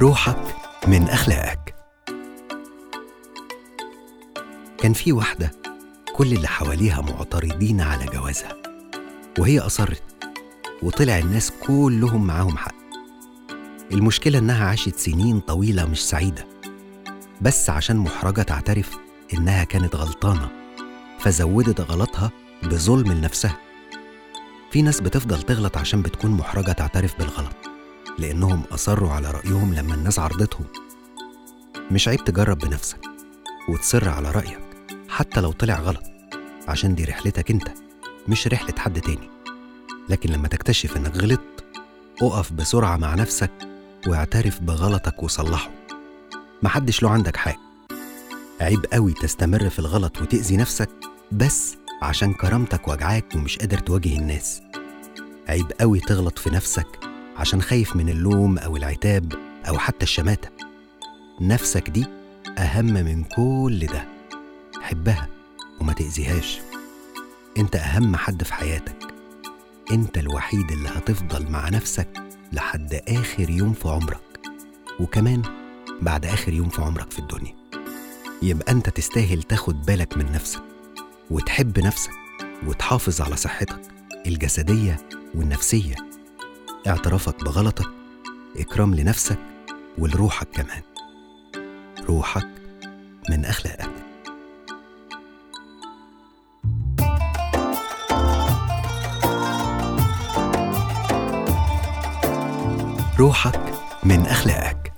روحك من أخلاقك. كان في واحدة كل اللي حواليها معترضين على جوازها وهي أصرت وطلع الناس كلهم معاهم حق. المشكلة إنها عاشت سنين طويلة مش سعيدة بس عشان محرجة تعترف إنها كانت غلطانة فزودت غلطها بظلم لنفسها. في ناس بتفضل تغلط عشان بتكون محرجة تعترف بالغلط. لأنهم أصروا على رأيهم لما الناس عرضتهم مش عيب تجرب بنفسك وتصر على رأيك حتى لو طلع غلط عشان دي رحلتك أنت مش رحلة حد تاني. لكن لما تكتشف إنك غلطت اقف بسرعة مع نفسك واعترف بغلطك وصلحه. محدش له عندك حاجة. عيب قوي تستمر في الغلط وتأذي نفسك بس عشان كرامتك وجعاك ومش قادر تواجه الناس. عيب قوي تغلط في نفسك عشان خايف من اللوم أو العتاب أو حتى الشماتة. نفسك دي أهم من كل ده. حبها وما تأذيهاش. أنت أهم حد في حياتك. أنت الوحيد اللي هتفضل مع نفسك لحد آخر يوم في عمرك. وكمان بعد آخر يوم في عمرك في الدنيا. يبقى أنت تستاهل تاخد بالك من نفسك وتحب نفسك وتحافظ على صحتك الجسدية والنفسية. اعترافك بغلطك إكرام لنفسك ولروحك كمان. روحك من أخلاقك. روحك من أخلاقك.